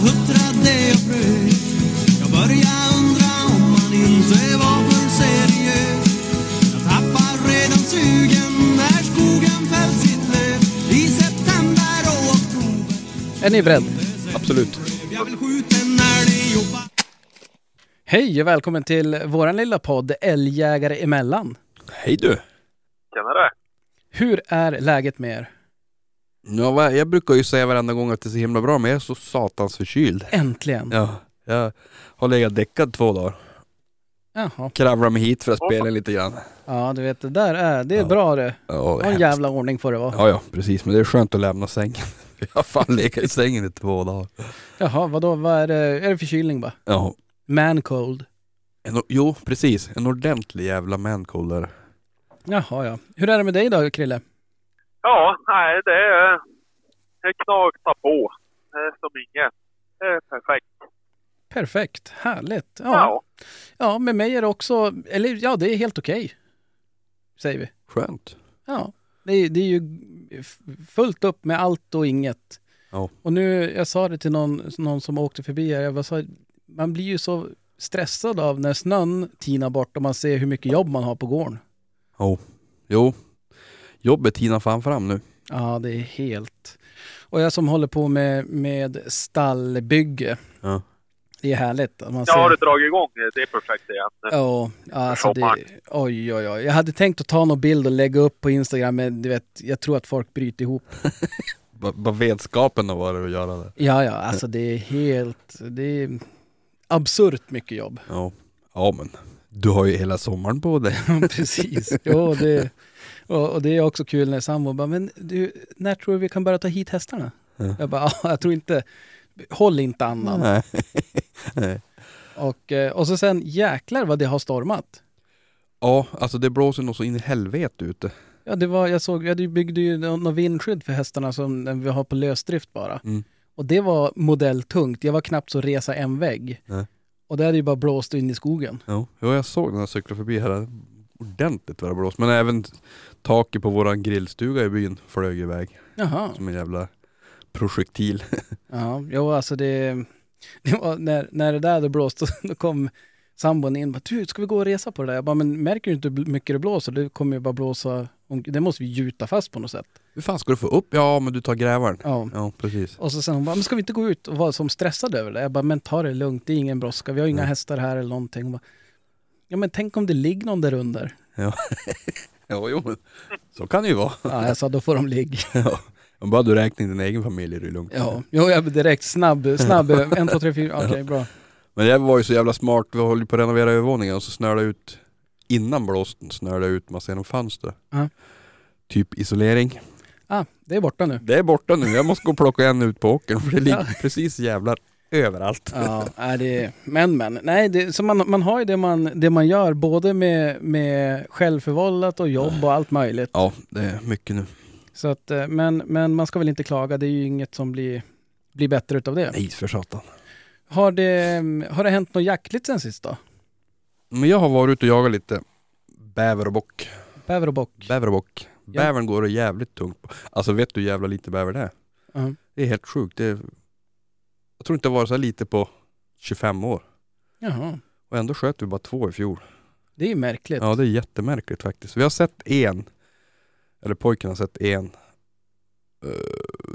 jag huttrade och frös Jag började undra om man inte var för seriös Jag tappar redan sugen när skogen fällt sitt löv I september och oktober Är ni beredda? Absolut. Jag vill skjuta när det jobbar Hej och välkommen till våran lilla podd Älgjägare emellan. Hej du. Tjenare! Hur är läget med er? Ja, jag brukar ju säga varenda gång att det är så himla bra, men jag är så satans förkyld. Äntligen! Ja, jag har legat däckad två dagar. Jaha. Kravlar mig hit för att spela lite grann. Ja, du vet, det där är, det är Ja. bra det. Ja, Ha en hemskt. jävla ordning får det vara. ja, ja, precis. Men det är skönt att lämna sängen. Jag har fan legat i sängen i två dagar. Jaha, vadå, vad är det? Är det förkylning bara? Ja, Man cold? en, jo precis. En ordentlig jävla mancold där. Jaha, ja. Hur är det med dig då, Krille? Ja, nej, det är, det är knakta på. Det är som inget. Det är perfekt. Perfekt, härligt. Ja. Ja. ja, med mig är det också, eller ja, det är helt okej. Säger vi. Skönt. Ja, det är, det är ju fullt upp med allt och inget. Ja. Och nu, jag sa det till någon, någon som åkte förbi här, jag sa, man blir ju så stressad av när snön tinar bort och man ser hur mycket jobb man har på gården. Jo. Jo. Jobbet tinar fan fram nu. Ja, det är helt... Och jag som håller på med, med stallbygge, Ja. det är härligt. Man Jag har ser, du dragit igång det projektet igen. Ja, alltså det, oj, oj, oj. Jag hade tänkt att ta någon bild och lägga upp på Instagram, men du vet, jag tror att folk bryter ihop. Bara bara vetskapen vad det är att göra det. Ja, ja, alltså det är helt... Det är absurt mycket jobb. Ja. Ja men. Du har ju hela sommaren på dig. Precis. Jo, det, och, och det är också kul när sambo bara, men du, när tror du vi kan börja ta hit hästarna? Ja. Jag bara, ja, jag tror inte... Håll inte andan. Nej. Nej. Och, eh, och så sen, jäklar vad det har stormat. Ja, alltså det blåser nog så in i helvete ute. Ja, det var, jag såg, jag byggde ju nå- något vindskydd för hästarna som vi har på lösdrift bara. Mm. Och det var modelltungt. Jag var knappt så resa en vägg. Nej. Och det hade ju bara blåst in i skogen. Ja, jo, jag såg den här cykla förbi här. Ordentligt vad det blåst. Men även taket på våran grillstuga i byn flög iväg. Jaha. Som en jävla projektil. Ja, jo alltså det, det var när, när det där hade blåst, då kom sambon in och bara, du ska vi gå och resa på det där? Jag bara, men märker du inte hur mycket det blåser? Det kommer ju bara blåsa, det måste vi gjuta fast på något sätt. Hur fan ska du få upp? Ja, men du tar grävaren. Ja. Ja, precis. Och så sen hon bara, men ska vi inte gå ut och vara som stressade över det? Jag bara, men ta det lugnt, det är ingen brådska, vi har inga Nej. hästar här eller någonting. Hon bara, ja men tänk om det ligger någon där under. Ja, jo, men så kan det ju vara. Ja, jag sa, då får de ligga. Ja. Om bara du räknar in din egen familj är det lugnt. Ja, jo, jag direkt snabb, snabb, en, två, tre, fyra, okej bra. Men det var ju så jävla smart, vi håller ju på att renovera övervåningen och så snörde ut Innan blåsten snörde det ut massa genom fönster. Ja. Typ isolering. Ah, det är borta nu. Det är borta nu, jag måste gå och plocka en ut på åkern för det ligger Ja. precis jävlar överallt. Ja, är det, men men. Nej, det, så man, man har ju det man, det man gör både med, med självförvållat och jobb och allt möjligt. Ja, det är mycket nu. Så att, eh, men, men man ska väl inte klaga, det är ju inget som blir, blir bättre utav det. Nej för satan. Har det, har det hänt något jaktligt sen sist då? Men jag har varit ute och jagat lite bäver och bock. Bäver och bock? Bäver och bock. Ja. Bävern går det jävligt tungt på. Alltså vet du hur jävla lite bäver det är? Ja. Det är helt sjukt. Det är, jag tror inte det varit så här lite på 25 år. Jaha. Och ändå sköt vi bara två i fjol. Det är ju märkligt. Ja det är jättemärkligt faktiskt. Vi har sett en, eller pojken har sett en. Eh,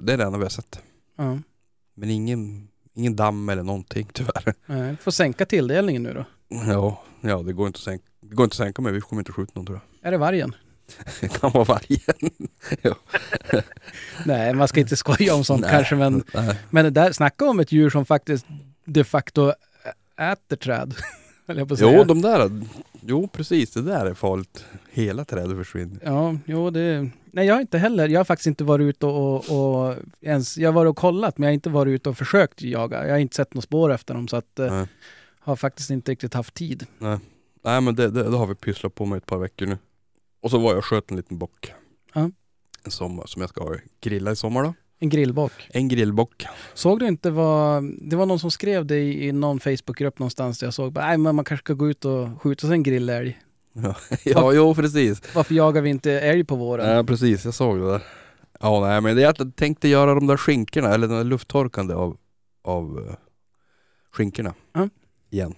Det är det enda vi har sett. Ja. Men ingen, ingen damm eller någonting tyvärr. Nej, får sänka tilldelningen nu då. Ja, ja det går inte att sänka, det går inte att sänka med. Vi kommer inte skjuta någon tror jag. Är det vargen? Det kan vara vargen. Nej, man ska inte skoja om sånt Nej. kanske, men, Nej. men där, snacka om ett djur som faktiskt de facto äter träd. Jo, de där, jo precis det där är farligt. Hela trädet försvinner. Ja, jo det... Nej, jag har inte heller. Jag har faktiskt inte varit ute och, och, och ens... Jag har varit och kollat, men jag har inte varit ute och försökt jaga. Jag har inte sett något spår efter dem, så att... Eh, Nej. har faktiskt inte riktigt haft tid. Nej men det, det, det har vi pysslat på med ett par veckor nu. Och så var jag och sköt en liten bock. Ja. En sommar som jag ska ha grilla i sommar då. En grillbock. En grillbock. Såg du inte vad... Det var någon som skrev det i, i någon Facebookgrupp någonstans där jag såg nej men man kanske ska gå ut och skjuta sig en grillälg. Ja, ja jo precis. Varför jagar vi inte älg på våren? Ja precis, jag såg det där. Ja nej men det är att jag tänkte göra de där skinkorna, eller de där lufttorkande av, av uh, skinkorna. Ja. Igen.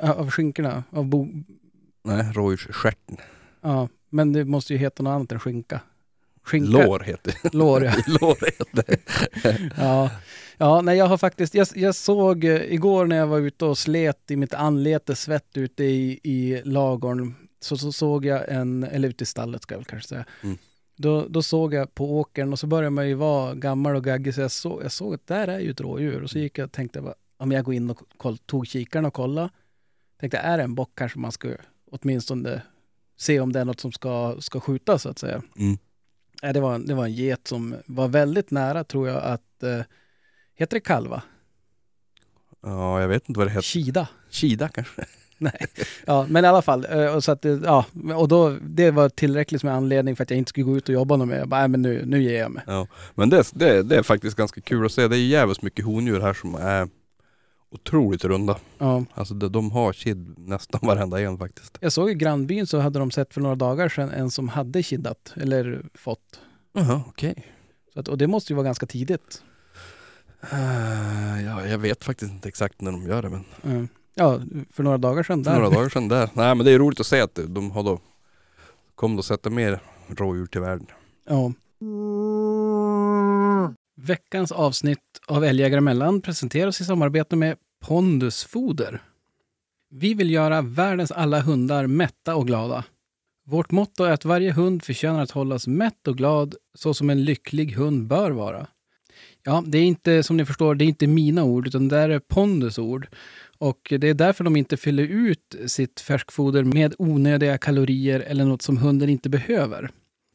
Av skinkorna? Av bo... Nej, rådjursstjärten. Ja, men det måste ju heta något annat än skinka. Skinka. Lår heter det. Lår, ja. Lår heter det. ja. Ja, nej jag har faktiskt, jag, jag såg eh, igår när jag var ute och slet i mitt anlete svett ute i, i lagorn, så, så såg jag en, eller ute i stallet ska jag väl kanske säga. Mm. Då, då såg jag på åkern och så började man ju vara gammal och gaggig så jag, så, jag såg att där är ju ett rådjur och så gick jag och tänkte om jag går in och koll, tog kikaren och kolla tänkte är det en bock kanske man ska åtminstone se om det är något som ska, ska skjutas så att säga. Mm. Nej, det, var, en- det var en get som var väldigt nära tror jag att, eh, heter det kalva? Ja jag vet inte vad det heter. Kida? Kida kanske? Nej. Ja, men i alla fall. eh, Och, så att, ja, och då, det var tillräckligt med anledning för att jag inte skulle gå ut och jobba något mer. Jag bara, nej, men nu, nu ger jag mig. Ja. Men det, det, det är faktiskt ganska kul att se. Det är jävligt mycket hondjur här som är otroligt runda. Ja. Alltså de, de har kid nästan varenda en faktiskt. Jag såg i grannbyn så hade de sett för några dagar sedan en som hade kiddat, eller fått. Jaha okej. Så att, och det måste ju vara ganska tidigt. Eh, ja, jag vet faktiskt inte exakt när de gör det men Mm. Ja, för några dagar sedan. för Där. några dagar sedan där. Nej men det är roligt att se att de har då kommer att sätta mer rådjur till världen. Ja. Veckans avsnitt av Älgjägare emellan presenteras i samarbete med Pondus Foder. Vi vill göra världens alla hundar mätta och glada. Vårt motto är att varje hund förtjänar att hållas mätt och glad så som en lycklig hund bör vara. Ja, det är inte, som ni förstår, det är inte mina ord, utan det där är Pondus ord. Och det är därför de inte fyller ut sitt färskfoder med onödiga kalorier eller något som hunden inte behöver.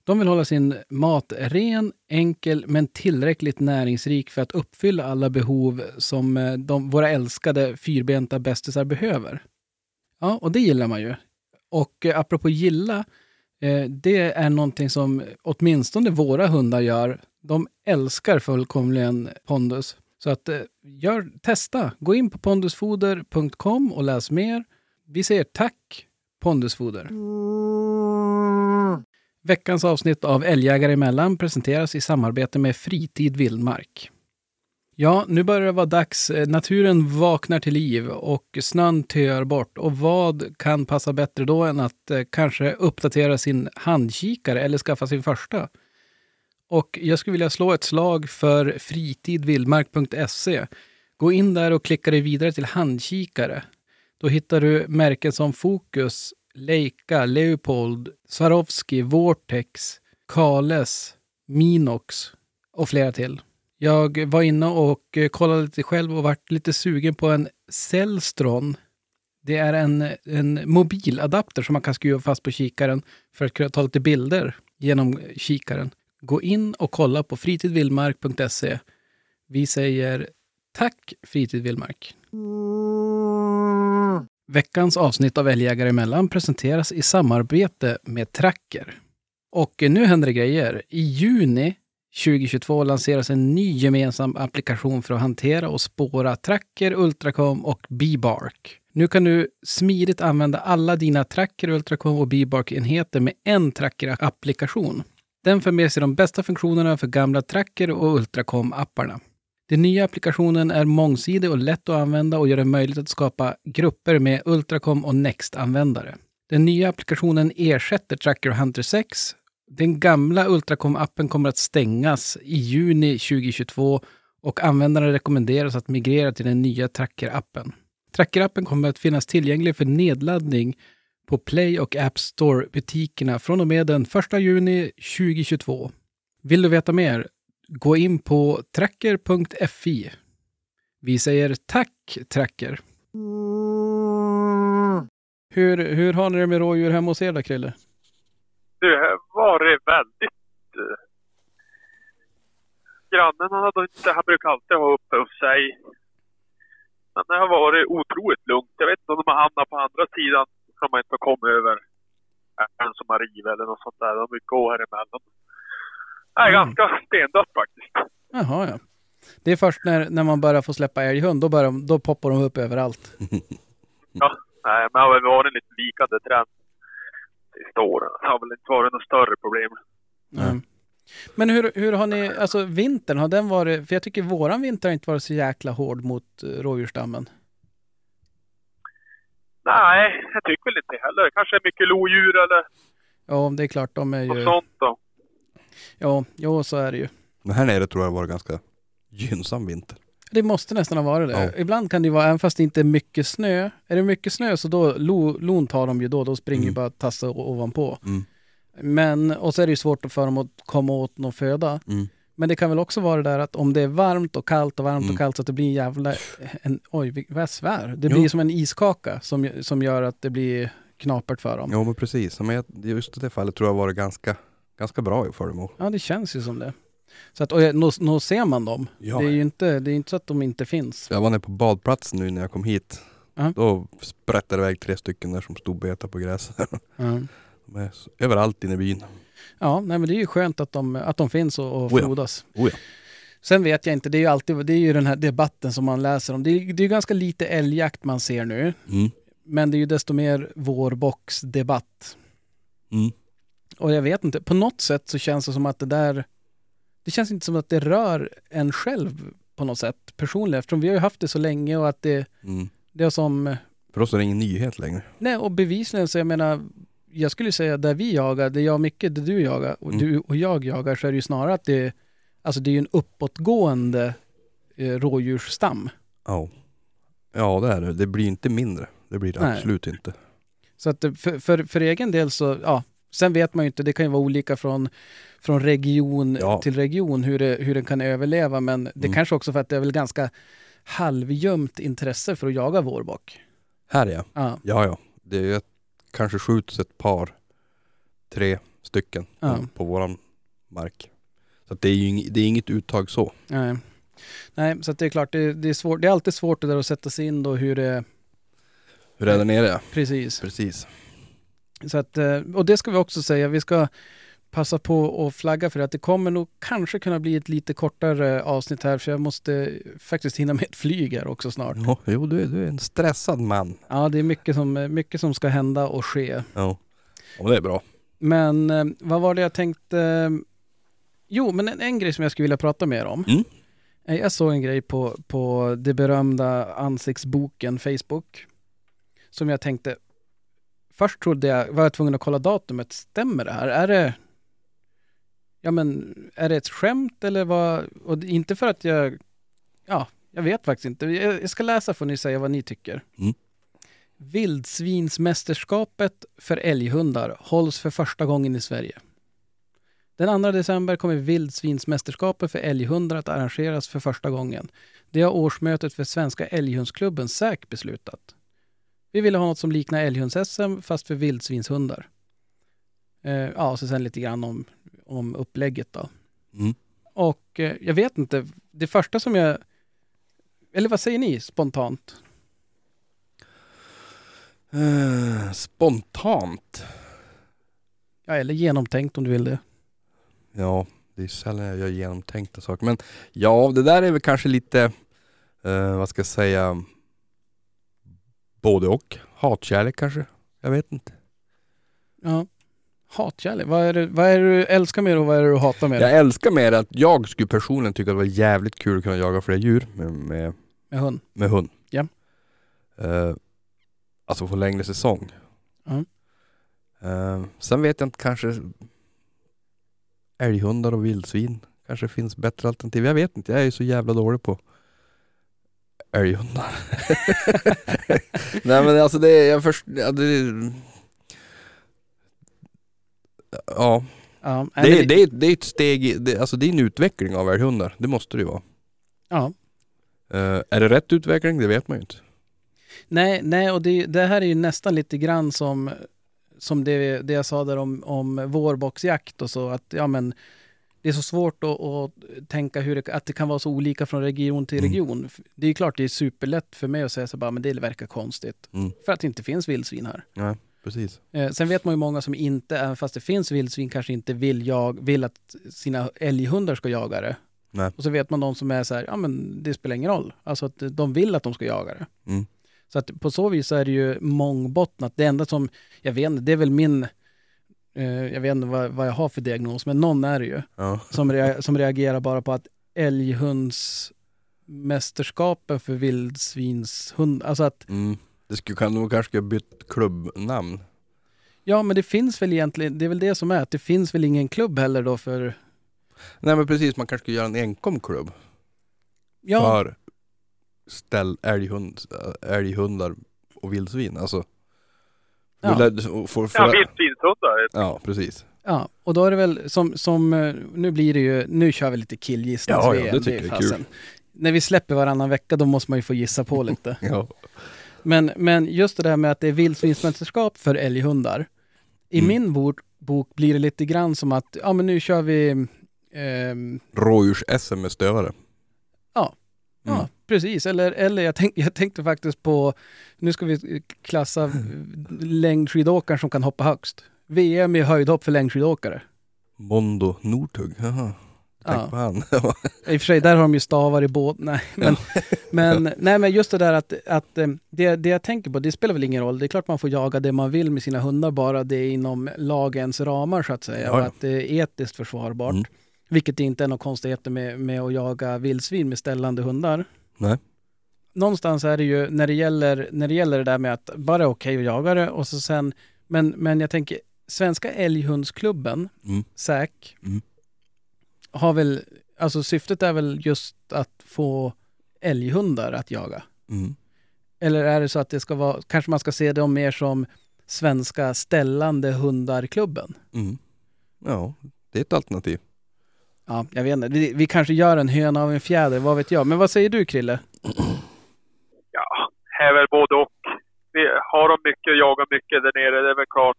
De vill hålla sin mat ren, enkel men tillräckligt näringsrik för att uppfylla alla behov som eh, de, våra älskade fyrbenta bästisar behöver. Ja, och det gillar man ju. Och eh, apropå gilla, eh, det är någonting som åtminstone våra hundar gör. De älskar fullkomligen pondus. Så att eh, gör, testa. Gå in på pondusfoder.com och läs mer. Vi säger tack Pondusfoder. Mm. Veckans avsnitt av Älgjägare emellan presenteras i samarbete med Fritid Vildmark. Ja, nu börjar det vara dags. Eh, naturen vaknar till liv och snön töar bort. Och vad kan passa bättre då än att eh, kanske uppdatera sin handkikare eller skaffa sin första? Och jag skulle vilja slå ett slag för fritidvildmark.se. Gå in där och klicka dig vidare till handkikare. Då hittar du märken som Fokus Leica, Leopold, Swarovski, Vortex, Kales, Minox och flera till. Jag var inne och eh, kollade lite själv och vart lite sugen på en Cellstron. Det är en, en mobiladapter som man kan skruva fast på kikaren för att kunna ta lite bilder genom kikaren. Gå in och kolla på fritidvildmark.se. Vi säger tack Fritid Vildmark. Veckans avsnitt av Älgjägare emellan presenteras i samarbete med Tracker. Och nu händer det grejer. I juni 2022 lanseras en ny gemensam applikation för att hantera och spåra Tracker, Ultracom och Bebark. Nu kan du smidigt använda alla dina Tracker, Ultracom och Bebark-enheter med en Tracker-applikation. Den för med sig de bästa funktionerna för gamla Tracker och Ultracom-apparna. Den nya applikationen är mångsidig och lätt att använda och gör det möjligt att skapa grupper med Ultracom och Next-användare. Den nya applikationen ersätter Tracker Hunter 6. Den gamla Ultracom-appen kommer att stängas i juni 2022 och användarna rekommenderas att migrera till den nya Tracker-appen. Tracker-appen kommer att finnas tillgänglig för nedladdning på Play och App Store-butikerna från och med den 1 juni 2022. Vill du veta mer? Gå in på tracker.fi. Vi säger tack, Tracker. Hur, hur har ni det med rådjur hemma hos er då, Krille? Det har varit väldigt... Eh, grannen han, hade inte, han brukar alltid ha uppe hos sig. Men det har varit otroligt lugnt. Jag vet inte om de har hamnat på andra sidan som man inte har kommit över. En som har rivit eller något sånt där. De brukar gå här emellan. Är Mm. ganska stendött faktiskt. Jaha, ja. Det är först när, när man börjar få släppa älghund, då, börjar, de- då poppar de upp överallt. Ja, nej, men det har väl varit en lite vikande trend sista åren. Det har väl inte varit något större problem. Mm. Men hur, hur har ni, alltså vintern, har den varit, för jag tycker våran vinter har inte varit så jäkla hård mot eh, rådjursstammen. Nej, jag tycker väl inte heller. Kanske mycket lodjur eller Ja, det är klart, de är ju, sånt då. Ja, jo, så är det ju. Men här nere tror jag det var ganska gynnsam vinter. Det måste nästan ha varit det. Ja. Ibland kan det vara, även fast det inte är mycket snö, är det mycket snö så då, lo, lon tar de ju då, då springer Mm. bara tassa o- ovanpå. Mm. Men, och så är det ju svårt för dem att komma åt någon föda. Mm. Men det kan väl också vara det där att om det är varmt och kallt och varmt Mm. och kallt så att det blir en jävla... En, oj, vad jag svär. Det Jo. blir som en iskaka som, som gör att det blir knapert för dem. Ja. Jo men precis, men just i det fallet tror jag var det ganska, ganska bra i föremål. det känns ju som det. Så att, och nå, nå ser man dem. Ja. Det är ju inte, det är inte så att de inte finns. Jag var nere på badplatsen nu när jag kom hit. Ja. Då sprättade det iväg tre stycken där som stod betade på gräset. Ja, De är överallt inne i byn. ja nej, men det är ju skönt att de, att de finns och, och Oh ja. frodas. Oh ja. Sen vet jag inte, det är ju alltid det är ju den här debatten som man läser om. Det är, det är ganska lite älgjakt man ser nu. Mm. Men det är ju desto mer vårboxdebatt. Mm. Och jag vet inte, på något sätt så känns det som att det där... Det känns inte som att det rör en själv på något sätt personligen eftersom vi har ju haft det så länge och att det, Mm. det är som... För oss är det ingen nyhet längre. Nej, och bevisligen så jag menar, jag skulle säga där vi jagar, det jag mycket, det du jagar och Mm. du och jag jagar så är det ju snarare att det, alltså det är ju en uppåtgående eh, rådjursstam. Ja. Ja det är det. Det blir inte mindre. Det blir det Nej. absolut inte. Så att det- för, för, för egen del så, ja, sen vet man ju inte, det kan ju vara olika från, från region Ja. till region hur, det, hur den kan överleva, men det Mm. kanske också för att det är väl ganska halvgömt intresse för att jaga vårbock. Här ja. Ja, Ja ja. Det är ju ett, kanske skjuts ett par, tre stycken Ja. på våran mark. Så det är ju ing, det är inget uttag så. nej. Nej, så det är klart, det, det, är svårt, det är alltid svårt det där att sätta sig in då hur det, Hur är det nere? ja? precis. Precis. Så att, eh, och det ska vi också säga, vi ska passa på att flagga för att det kommer nog kanske kunna bli ett lite kortare avsnitt här för jag måste faktiskt hinna med ett flyg här också snart. Ja, jo du, är- du är en stressad man. Ja, det är mycket som, mycket som ska hända och ske. Ja. Och det är bra. Men eh, vad var det jag tänkte? Jo, men en, en grej som jag skulle vilja prata mer om. Mm. Eh, Jag såg en grej på, på det berömda ansiktsboken Facebook. Som jag tänkte, först trodde jag, var jag tvungen att kolla datumet, stämmer det här? Är det, ja men, är det ett skämt eller vad? Och inte för att jag, ja, jag vet faktiskt inte. Jag, jag ska läsa får ni säga vad ni tycker. Mm. Vildsvinsmästerskapet för älghundar hålls för första gången i Sverige. Den 2 december kommer Vildsvinsmästerskapet för älghundar att arrangeras för första gången. Det har årsmötet för Svenska älghundsklubben SÄK beslutat. Vi ville ha något som liknar älghunds-SM fast för vildsvinshundar. Eh, ja, och så sen lite grann om, om upplägget då. Mm. Och eh, jag vet inte, det första som jag... Eller vad säger ni spontant? Eh, spontant. Ja, eller genomtänkt om du vill det. Ja, Det är sällan jag gör genomtänkta saker. Men ja, det där är väl kanske lite, eh, vad ska jag säga, både och. Hatkärlek kanske. Jag vet inte. Ja. Hatkärlek, vad är, det, vad är det du älskar det och vad är det du hatar det? Jag älskar mer att jag skulle personligen tycka att det var jävligt kul att kunna jaga fler djur med, med, Med hund? med hund. Ja. Eh, alltså få längre säsong. Ja. Eh, sen vet jag inte, kanske älghundar och vildsvin kanske finns bättre alternativ. Jag vet inte, jag är ju så jävla dålig på älghundar. Nej men alltså det är, jag först, ja, det är, ja, Ja, det, är, det, är, det är ett steg, det, alltså det är en utveckling av älghundar. Det måste det ju vara. ja. Eh, är det rätt utveckling? Det vet man ju inte. Nej, nej och det, det här är ju nästan lite grann som, som det, det jag sa där om, om vårboxjakt och så. Att ja, men, det är så svårt att, att tänka hur det, att det kan vara så olika från region till Mm. region. Det är klart det är superlätt för mig att säga så bara, men det verkar konstigt. Mm. För att det inte finns vildsvin här. Nej, precis. Eh, sen vet man ju många som inte, även fast det finns vildsvin, kanske inte vill, jag, vill att sina älghundar ska jaga det. Nej. Och så vet man de som är så här, ja men det spelar ingen roll. Alltså att de vill att de ska jaga det. Mm. Så att på så vis är det ju mångbottnat. Det enda som, jag vet inte, det är väl min, jag vet inte vad, vad jag har för diagnos, men någon är det ju. Ja. Som, rea- som reagerar bara på att älghundsmästerskapen för vildsvinshund, alltså att, Mm. Det skulle kan nog kanske ha bytt klubbnamn. ja men det finns väl egentligen, det är väl det som är, att det finns väl ingen klubb heller då för, Nej men precis, man kanske skulle göra en enkom klubb ja, för ställ älghund, älghundar och vildsvin. Alltså. Ja. Jag- och får- får- Ja, vildsvinshundar. ja, precis. ja, och då är det väl som, som, eh, nu blir det ju, nu kör vi lite killgissnings Ja, ja, det tycker jag är fasen. När vi släpper varannan vecka då måste man ju få gissa på lite. Ja. Men, men just det där med att det är vildsvinsmästerskap för älghundar. I Mm. min bok, bok blir det lite grann som att, ja men nu kör vi, ehm, Rådjurs-SM med stövare. Ja. ja Mm. precis. Eller, eller jag, tänk, jag tänkte faktiskt på, nu ska vi klassa längdskidåkaren som kan hoppa högst. VM i höjdhopp för längdskidåkare. Mondo Nortug. Jaha. Tänk Ja. på han. I och för sig, där har de ju stavar i båt. Nej, men, men, nej, men just det där att, att eh, det, det jag tänker på, det spelar väl ingen roll. Det är klart man får jaga det man vill med sina hundar, bara det är inom lagens ramar så att säga. Ja, Och ja. att det är etiskt försvarbart. Mm. Vilket inte är några konstigheter med, med att jaga vildsvin med ställande hundar. Nej. Någonstans är det ju när det gäller, när det, gäller det där med att bara okej att jaga det och så sen, men, men jag tänker Svenska älghundsklubben, Mm. SÄK, Mm. har väl, alltså syftet är väl just att få älghundar att jaga? Mm. Eller är det så att det ska vara, kanske man ska se dem mer som Svenska ställande hundarklubben? Mm. Ja, det är ett alternativ. Ja, jag vet inte. Vi, vi kanske gör en höna av en fjäder, vad vet jag. Men vad säger du Krille? Ja, här är väl både och. Vi har de mycket, jagar mycket där nere, det är väl klart.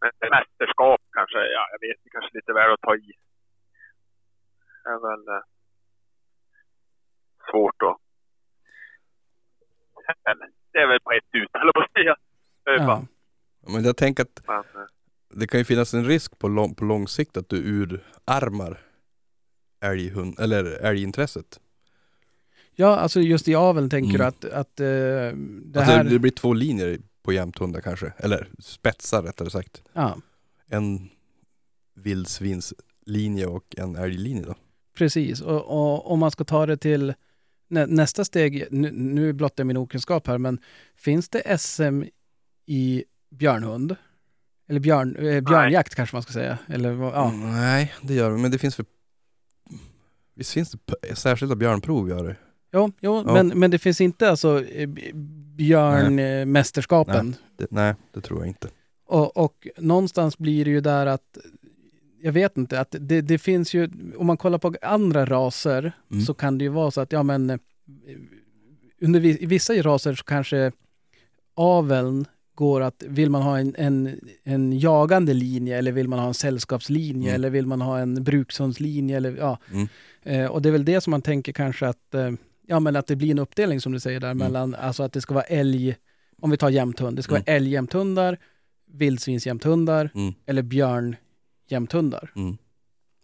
Men mästerskap kanske, ja jag vet inte, kanske lite väl att ta i. Det är väl eh, svårt att... Det är väl på ett ut, eller på att säga. Ja. Men jag tänker att men, eh, det kan ju finnas en risk på lång, på lång sikt att du urarmar älghund, eller älgintresset. Ja, alltså just i aveln tänker Mm. du att, att eh, det alltså här... det blir två linjer på jämthundar kanske, eller spetsar rättare sagt. Ja, En vildsvinslinje och en älglinje då. precis. Och, och om man ska ta det till nä, nästa steg, nu, nu blottar jag min okunskap här, men finns det SM i björnhund? Eller björn, eh, björnjakt kanske man ska säga. Eller, ja. Mm, Nej, det gör det. Men det finns för... Visst finns det särskilda björnprov gör det? Jo, jo Ja. Men, men det finns inte alltså eh, björnmästerskapen. det? Nej, det tror jag inte. Och, och någonstans blir det ju där att, jag vet inte, att det, det finns ju, om man kollar på andra raser Mm. så kan det ju vara så att, ja men, eh, under vi- i vissa raser så kanske aveln går att, vill man ha en, en, en jagande linje eller vill man ha en sällskapslinje Mm. eller vill man ha en brukshundslinje eller ja. Mm. Eh, och det är väl det som man tänker kanske att, eh, ja men att det blir en uppdelning som du säger där mellan, alltså att det ska vara älg, om vi tar jämthund, det ska Mm. vara älgjämthundar, vildsvinsjämthundar Mm. eller björnjämthundar. Mm.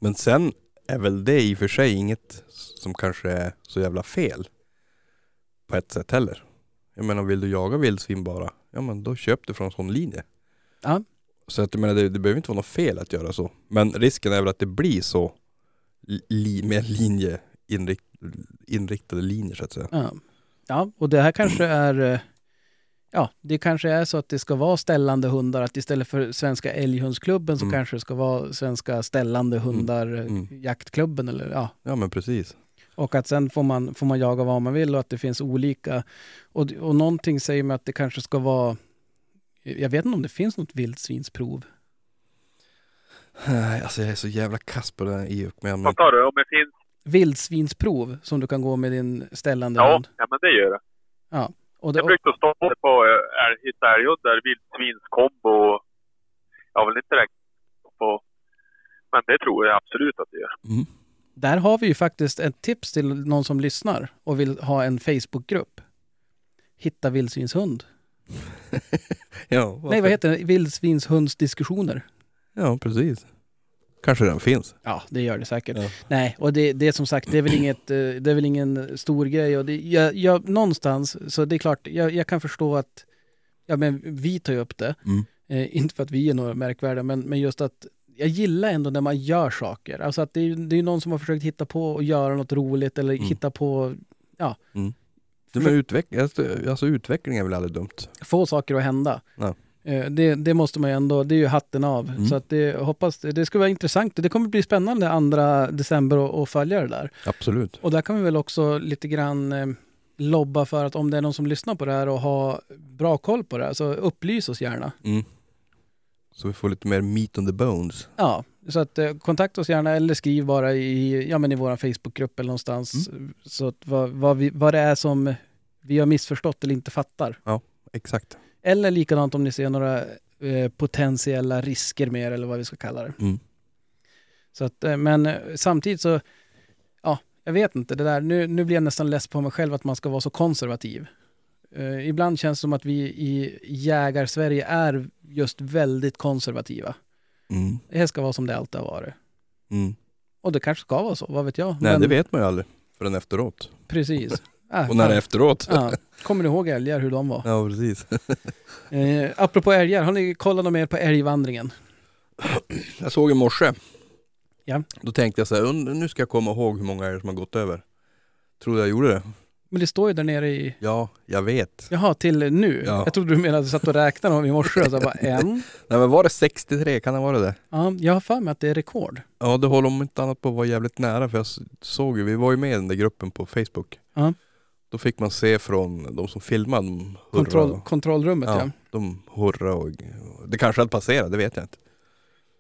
Men sen är väl det i och för sig inget som kanske är så jävla fel. På ett sätt heller. Jag menar vill du jaga vildsvin bara, ja men då köp det från en sån linje. Ja. Så att jag menar det, det behöver inte vara något fel att göra så. Men risken är väl att det blir så li, med linje inrikt, inriktade linjer så att säga. Ja. ja, och det här kanske är eh, Ja, det kanske är så att det ska vara ställande hundar, att istället för Svenska älghundsklubben så Mm. kanske det ska vara Svenska ställande hundar eh, Mm. jaktklubben eller ja. Ja men precis. Och att sen får man, får man jaga vad man vill och att det finns olika. Och, och någonting säger mig att det kanske ska vara jag vet inte om det finns något vildsvinsprov. Nej, Alltså jag är så jävla kass på den här i och med. Men, Vad sa du? Om det finns? Vildsvinsprov som du kan gå med din ställande Ja, hund. ja men det gör det. Och det, Jag brukar stå på eh, hitta älghundar, vildsvinskombo. Jag har väl inte räknat på... Men det tror jag absolut att det gör. mm. Där har vi ju faktiskt ett tips till någon som lyssnar och vill ha en Facebookgrupp. Hitta vildsvinshund. ja, Nej, vad heter det? Vildsvinshundsdiskussioner. Ja precis. Kanske den finns. Ja, det gör det säkert. Ja. Nej, och det, det är som sagt, det är väl, inget, eh, det är väl ingen stor grej. Och det, jag, jag, någonstans, så det är klart, jag, jag kan förstå att ja, men vi tar ju upp det. Mm. Eh, inte för att vi är några märkvärdiga, men, men just att jag gillar ändå när man gör saker. Alltså att det är, det är någon som har försökt hitta på och göra något roligt eller Mm. hitta på, Det med utveckling, alltså, alltså utveckling är väl aldrig dumt. få saker att hända. Ja. Eh, Det, det måste man ju ändå, det är ju hatten av. Mm. Så att det, hoppas, det ska vara intressant. Det kommer bli spännande andra december att- att följa det där. Absolut. Och där kan vi väl också lite grann eh, lobba för att om det är någon som lyssnar på det här och har bra koll på det här, så upplys oss gärna. Mm. Så vi får lite mer meat on the bones. Ja, så att eh, kontakta oss gärna eller skriv bara i, ja, men i vår Facebookgrupp eller någonstans. Så att vad, vad, vi, vad det är som vi har missförstått eller inte fattar. Exakt. Eller likadant om ni ser några eh, potentiella risker med det, eller vad vi ska kalla det. Mm. Så att, eh, men eh, samtidigt så, ja, jag vet inte, det där, nu, nu blir jag nästan less på mig själv att man ska vara så konservativ. Eh, ibland känns det som att vi i jägar-Sverige är just väldigt konservativa. Mm. Det ska vara som det alltid har varit. Mm. Och det kanske ska vara så, vad vet jag. Nej Men- det vet man ju aldrig förrän efteråt. Precis. Äh, Och när det är efteråt. Ja. Kommer ni ihåg älgar, hur de var? Ja precis. Eh, apropå älgar, har ni kollat mer på älgvandringen? Jag såg i morse. Ja. Då tänkte jag så här, "Und- nu ska jag komma ihåg hur många det som har gått över. Tror du jag gjorde det? Men det står ju där nere i... Ja, jag vet. Jaha, till nu? Ja. Jag trodde du menade att du satt och räknade dem i morse. Och så bara, en. Nej men var det 63? Kan det vara det? Ja, jag har för mig att det är rekord. Ja det håller om inte annat på att vara jävligt nära för jag såg ju, vi var ju med i den där gruppen på Facebook. Ja. Då fick man se från de som filmade, de. Kontroll, kontrollrummet ja. ja, de hurra och det kanske hade passerat, det vet jag inte.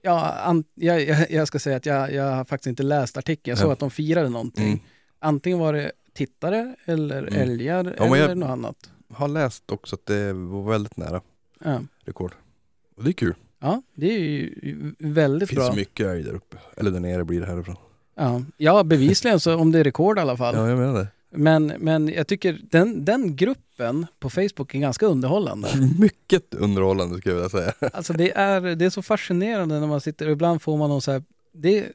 Ja, an, jag, jag, jag ska säga att jag, jag har faktiskt inte läst artikeln. Jag såg Ja. att de firade någonting. Mm. Antingen var det tittare eller Mm. älgar Ja, eller jag- något annat. Har läst också att det var väldigt nära Ja. rekord. Och det är kul. ja, det är ju väldigt finns bra. mycket älg där uppe. Eller där nere blir det härifrån. Ja. ja, bevisligen så om det är rekord i alla fall. Ja jag menar det. Men, men jag tycker den, den gruppen på Facebook är ganska underhållande. Mycket underhållande skulle jag vilja säga. Alltså det är, det är så fascinerande när man sitter, ibland får man någon så här, det,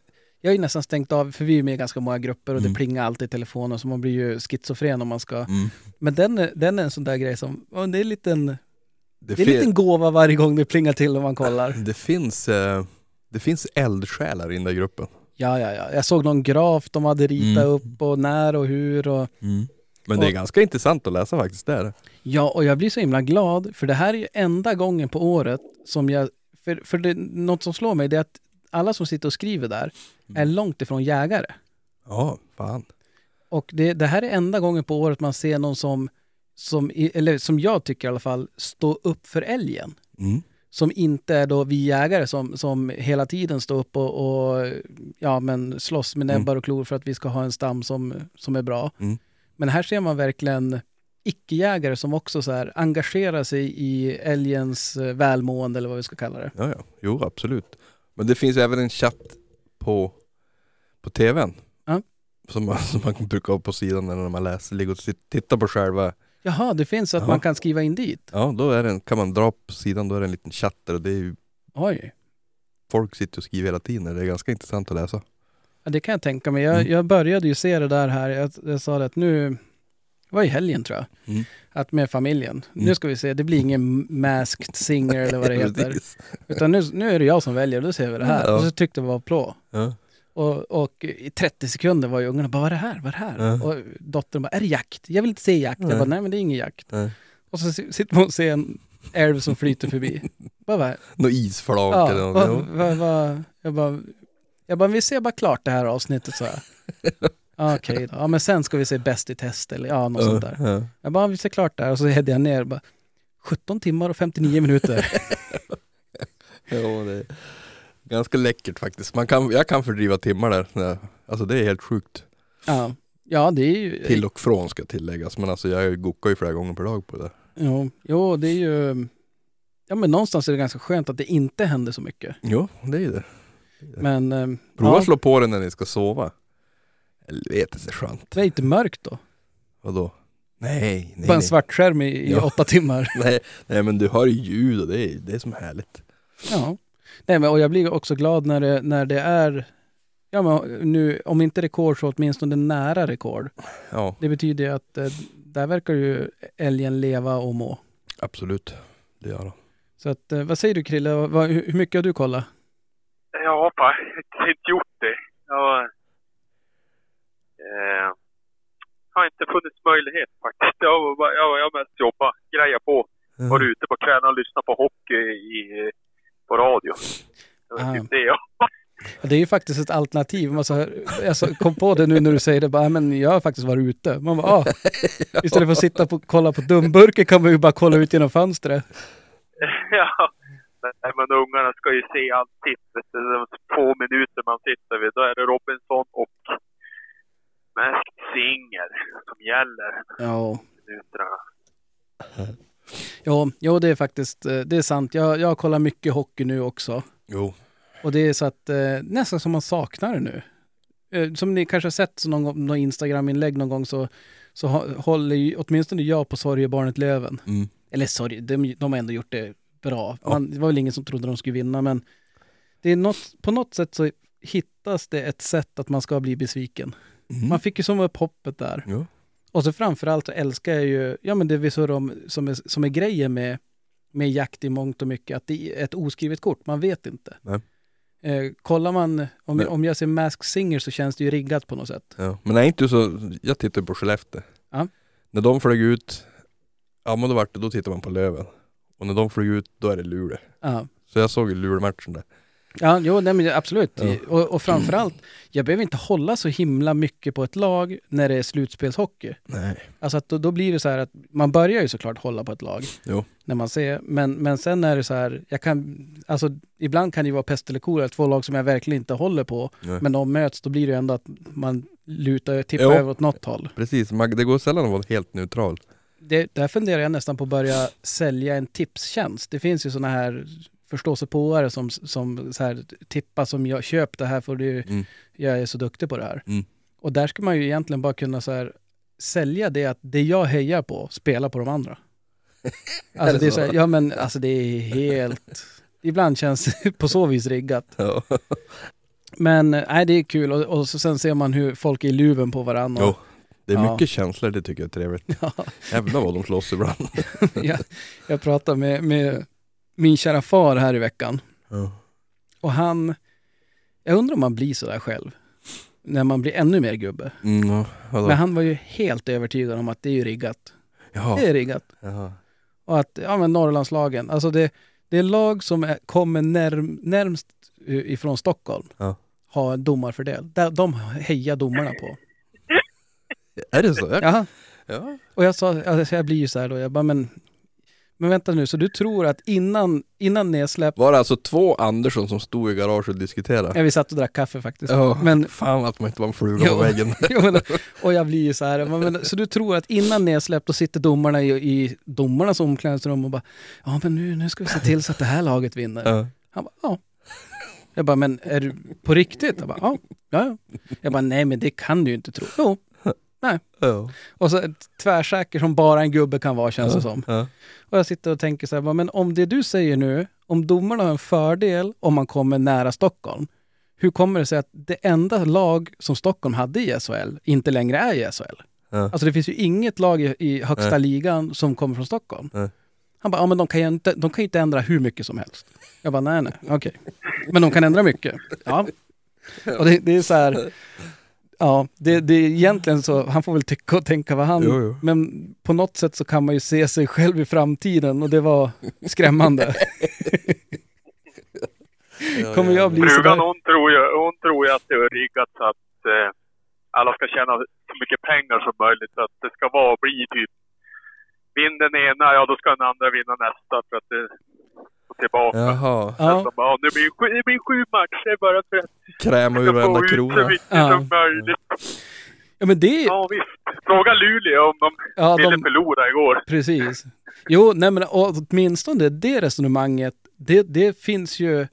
jag har ju nästan stängt av, för vi är med i ganska många grupper och Mm. det plingar alltid i telefonen så man blir ju schizofren om man ska. Mm. Men den, den är en sån där grej som, det är en liten, Det, det är en liten gåva varje gång det plingar till och man kollar. det finns, eh, det finns eldsjälar i den där gruppen. Ja, ja, ja. Jag såg någon graf de hade ritat Mm. upp och när och hur och Men det är Och- ganska intressant att läsa faktiskt. Det är det. Ja, och jag blir så himla glad för det här är ju enda gången på året som jag, för, för det, något som slår mig det är att alla som sitter och skriver där är Mm. långt ifrån jägare. Ja, fan. Och det, det här är enda gången på året man ser någon som, som, eller som jag tycker i alla fall, stå upp för älgen. Mm. Som inte är då vi jägare som, som hela tiden står upp och, och ja, men slåss med Mm. näbbar och klor för att vi ska ha en stam som, som är bra. Mm. Men här ser man verkligen icke-jägare som också så här engagerar sig i älgens eh, välmående eller vad vi ska kalla det. Ja, ja. Jo, absolut. Men det finns även en chatt på, på tvn. Ja. Som, man, som man brukar ha på sidan när man läser, ligger och tittar på själva. Jaha, det finns så att Ja. man kan skriva in dit. Ja, då är det en, kan man dra på sidan, då är det en liten chatt där och det är ju, Oj. folk sitter och skriver hela tiden. Det är ganska intressant att läsa. Ja, det kan jag tänka mig. Jag, Mm. jag började ju se det där här. Jag, jag sa det att nu, det var i helgen tror jag, Mm. att med familjen. Nu Mm. ska vi se, det blir ingen masked singer eller vad det heter. Utan nu, nu är det jag som väljer, då ser vi det här. Ja. Och så tyckte jag det var plå. Ja. Och, och i 30 sekunder var ju ungarna bara, vad är det här? Vad är det här? Ja. Och dottern bara, är det jakt? Jag vill inte se jakt. Jag Nej. bara, nej men det är ingen jakt. Nej. Och så si- sitter man och ser en älv som flyter förbi. bara, bara, Något isflak ja, eller något. vad, vad, jag bara, jag bara, vi ser bara klart det här avsnittet så här. Okej då. Ja, men sen ska vi se Bäst i test eller ja, något sånt där. Ja. Jag bara, vi ser klart det här. Och så hädde jag ner bara, 17 timmar och 59 minuter. Ja, det ganska läckert faktiskt. Man kan, jag kan fördriva timmar där. Alltså det är helt sjukt. ja. ja, det är ju... Till och från ska tilläggas. Men alltså jag gokar ju flera gånger per dag på det där. Jo, jo, det är ju... Ja, men någonstans är det ganska skönt att det inte händer så mycket. Jo, det är ju det. Men... eh, Prova ja, att slå på den när ni ska sova. Helvete så skönt. det är inte mörkt då. Vadå? Nej, nej, Bara en svart skärm i, i Ja. åtta timmar. nej. Nej men du hör ju ljud och det är, det är som härligt. Ja. Nej, men, och jag blir också glad när det, när det är... Ja, men nu, om inte rekord så åtminstone nära rekord. Ja, Det betyder ju att eh, där verkar ju älgen leva och må. absolut. Det gör han. Så att, eh, vad säger du Krille? Vad, hur mycket har du kollat? Jag har inte gjort det. Jag eh, har inte funnits möjlighet faktiskt. Jag har, jag, jag mest jobbat, grejat på. Varit ute på kvällarna och lyssnat på hockey i, på radio. Det var Ah. typ det jag Det är ju faktiskt ett alternativ. Man så, jag så, kom på det nu när du säger det. Bara, "Ja, men jag har faktiskt varit ute. Man bara, ah, istället för att sitta och kolla på dumburken kan man ju bara kolla ut genom fönstret. ja. Nej, men ungarna ska ju se du. De få minuter man sitter vid, då är det Robinson och Masked Singer som gäller Ja, minuterna. Jo, jo, det är faktiskt eh, det är sant. Jag, jag kollar mycket hockey nu också. Jo. Och det är så att eh, nästan som man saknar det nu. Eh, som ni kanske har sett så någon, någon Instagram-inlägg någon gång så, så håller ju åtminstone jag på sorgebarnet Löven. Mm. Eller sorry, de, de har ändå gjort det bra. Ja. Man, det var väl ingen som trodde de skulle vinna, men det är något, på något sätt så hittas det ett sätt att man ska bli besviken. Mm. Man fick ju som upp hoppet där. Jo. Och så framförallt så älskar jag ju, ja men det vi surrar om, som är, som är grejen med, med jakt i mångt och mycket, att det är ett oskrivet kort, man vet inte. Nej. Eh, kollar man, om, Men- om jag ser Mask Singer så känns det ju riggat på något sätt. Ja. Men är inte så, jag tittar på Skellefteå. Ja. När de flög ut, ja men då vart det, då tittar man på Löven. Och när de flög ut, då är det Luleå. Ja. Så jag såg ju Luleå-matchen där. Ja, jo, nej, men absolut. Ja. Och, och framförallt, jag behöver inte hålla så himla mycket på ett lag när det är slutspelshockey. Nej. Alltså att då, då blir det så här att man börjar ju såklart hålla på ett lag Jo. när man ser, men, men sen är det så här, jag kan, alltså ibland kan det ju vara pest eller kolera, två lag som jag verkligen inte håller på, Nej. men de möts, då blir det ju ändå att man lutar, tippar Jo. över åt något håll. Precis, man, det går sällan att vara helt neutral. Det, där funderar jag nästan på att börja sälja en tipstjänst. Det finns ju sådana här förståsigpåare som, som så här, tippar som jag köp det här för du, Mm. jag är så duktig på det här. Mm. Och där ska man ju egentligen bara kunna så här, sälja det att det jag hejar på, spelar på de andra. Alltså det är så? här, ja men alltså det är helt, ibland känns det på så vis riggat. Ja. Men nej det är kul och, och så sen ser man hur folk är i luven på varandra. Jo. Det är Ja. mycket känslor, det tycker jag är trevligt. Ja. Jävlar vad de slåss ibland. jag, jag pratade med, med min kära far här i veckan. Ja. Och han, jag undrar om man blir så där själv. När man blir ännu mer gubbe. Mm, ja? Men han var ju helt övertygad om att det är ju riggat. Jaha. Det är riggat. Jaha. Och att, ja men Norrlandslagen, alltså det, det är lag som är, kommer närm, närmst ifrån Stockholm. Ja. Har domarfördel. Där, de hejar domarna på. Är det så? Ja. Och jag sa, alltså jag blir ju så här då, jag bara men, men vänta nu, så du tror att innan, innan nedsläpp, Var det alltså två Andersson som stod i garaget och diskuterade? ja, vi satt och drack kaffe faktiskt. Ja, Men, fan att man inte var en fluga Jo. på väggen. Jo, men, och jag blir ju så här, men, så du tror att innan nedsläpp då sitter domarna i, i domarnas omklädningsrum och bara, ja men nu, nu ska vi se till så att det här laget vinner. Ja. Han bara, ja. Jag bara, men är du på riktigt? Jag bara, ja, ja, ja. Jag bara, nej men det kan du ju inte tro. Jo. Ja. Och så tvärsäker som bara en gubbe kan vara känns det som. Ja. Och jag sitter och tänker så här, men om det du säger nu, om domarna har en fördel om man kommer nära Stockholm, hur kommer det sig att det enda lag som Stockholm hade i SHL inte längre är i SHL? Alltså det finns ju inget lag i, i högsta Nej. ligan som kommer från Stockholm. Nej. Han bara, ja men de kan ju inte, de kan ju inte ändra hur mycket som helst. Jag bara, nej nej, okej. Men de kan ändra mycket. Ja. Och det, det är så här, ja, det, det är egentligen så, han får väl tycka och tänka vad han... Jo, jo. Men på något sätt så kan man ju se sig själv i framtiden och det var skrämmande. Kommer jag bli Frugan sådär? hon tror, ju, hon tror ju att det är riggat så att eh, alla ska tjäna så mycket pengar som möjligt. Så att det ska vara, bli typ, vinn den ena, ja då ska den andra vinna nästa för att det tillbaka. Jaha, Ja, Så bara, det, blir, sju- det blir sju matcher bara för att kräma ur varenda så krona. mycket Ja. som möjligt. ja men det... Ja visst. Fråga Luleå om de Ja, ville de, förlora igår. Precis. Jo, nej men åtminstone det resonemanget, det, det finns ju,